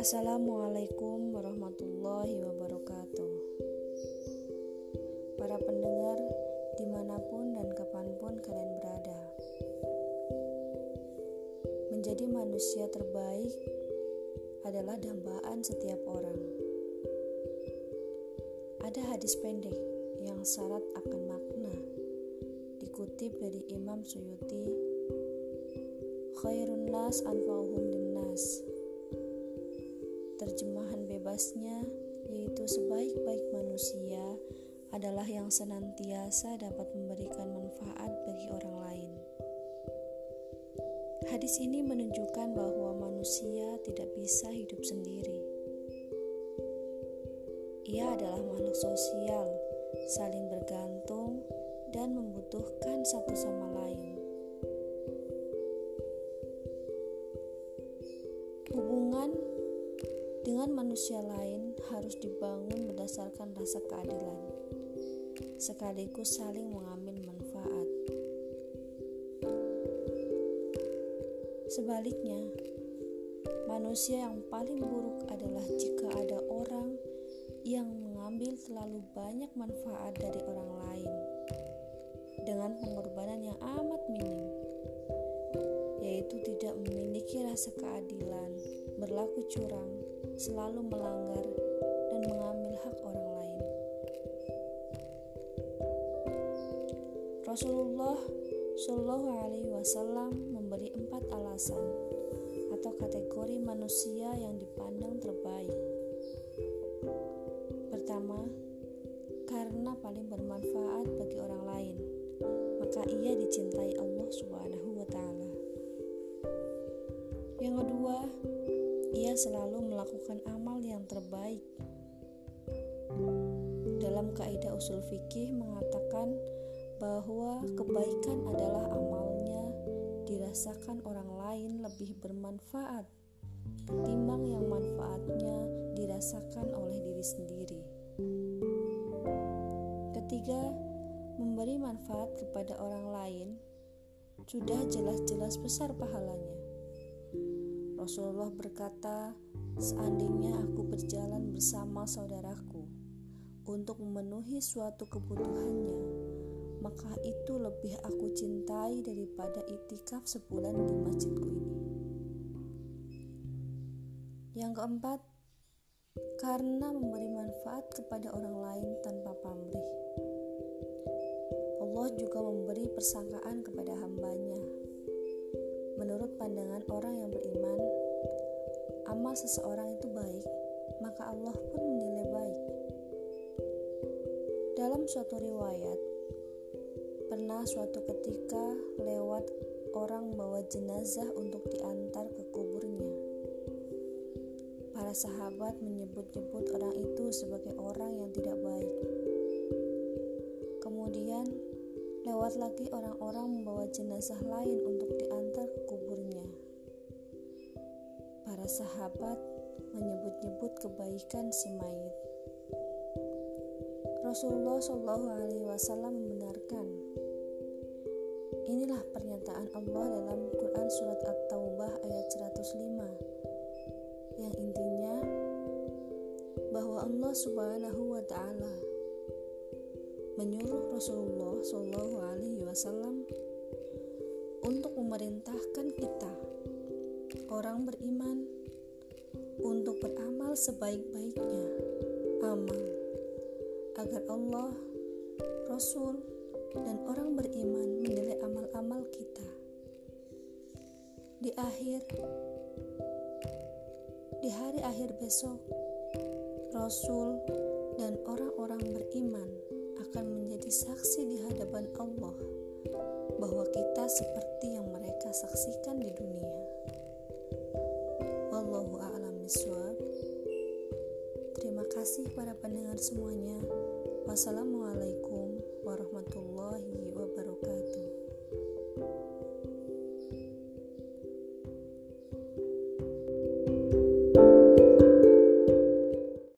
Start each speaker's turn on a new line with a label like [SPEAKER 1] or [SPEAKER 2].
[SPEAKER 1] Assalamualaikum warahmatullahi wabarakatuh. Para pendengar di mana pun dan kapan pun kalian berada Menjadi manusia terbaik adalah dambaan setiap orang. Ada hadis pendek yang syarat akan makna Dikutip dari Imam Suyuti Khairun nas anfa'uhum linnas Terjemahan bebasnya yaitu sebaik-baik manusia adalah yang senantiasa dapat memberikan manfaat bagi orang lain. Hadis ini menunjukkan bahwa manusia tidak bisa hidup sendiri. Ia adalah makhluk sosial, saling bergantung, dan membutuhkan satu sama lain. dengan manusia lain harus dibangun berdasarkan rasa keadilan, sekaligus saling mengambil manfaat. Sebaliknya, manusia yang paling buruk adalah jika ada orang yang mengambil terlalu banyak manfaat dari orang lain dengan pengorbanan yang amat minim, yaitu tidak memiliki rasa keadilan, berlaku curang, selalu melanggar dan mengambil hak orang lain. Rasulullah Shallallahu Alaihi Wasallam memberi empat alasan atau kategori manusia yang dipandang terbaik. Pertama, karena paling bermanfaat bagi orang lain, maka ia dicintai Allah Subhanahu wa Ta'ala. Yang kedua, ia selalu melakukan amal yang terbaik. Dalam kaidah usul fikih mengatakan bahwa kebaikan adalah amalnya dirasakan orang lain lebih bermanfaat ketimbang yang manfaatnya dirasakan oleh diri sendiri. Ketiga, memberi manfaat kepada orang lain sudah jelas-jelas besar pahalanya. Rasulullah berkata, "Seandainya aku berjalan bersama saudaraku untuk memenuhi suatu kebutuhannya, maka itu lebih aku cintai daripada itikaf sebulan di masjidku ini." Yang keempat, karena memberi manfaat kepada orang lain tanpa pamrih. Allah juga memberi persangkaan kepada hambanya Menurut pandangan orang yang beriman, amal seseorang itu baik, maka Allah pun menilai baik. Dalam suatu riwayat, pernah suatu ketika lewat orang bawa jenazah untuk diantar ke kuburnya. Para sahabat menyebut-nyebut orang itu sebagai orang yang tidak baik. Kemudian lewat lagi orang-orang membawa jenazah lain untuk diantar ke kuburnya. Para sahabat menyebut-nyebut kebaikan si mayit. Rasulullah Shallallahu Alaihi Wasallam membenarkan. Inilah pernyataan Allah dalam Quran surat At-Taubah ayat 105 yang intinya bahwa Allah Subhanahu wa taala menyuruh Rasulullah Shallallahu Wasallam untuk memerintahkan kita orang beriman untuk beramal sebaik-baiknya. Amal agar Allah, Rasul, dan orang beriman menilai amal-amal kita. Di akhir di hari akhir besok, Rasul dan orang-orang beriman akan menjadi saksi di hadapan Allah bahwa kita seperti yang mereka saksikan di dunia. Wallahu a'lam bishawab. Terima kasih para pendengar semuanya. Wassalamualaikum warahmatullahi wabarakatuh.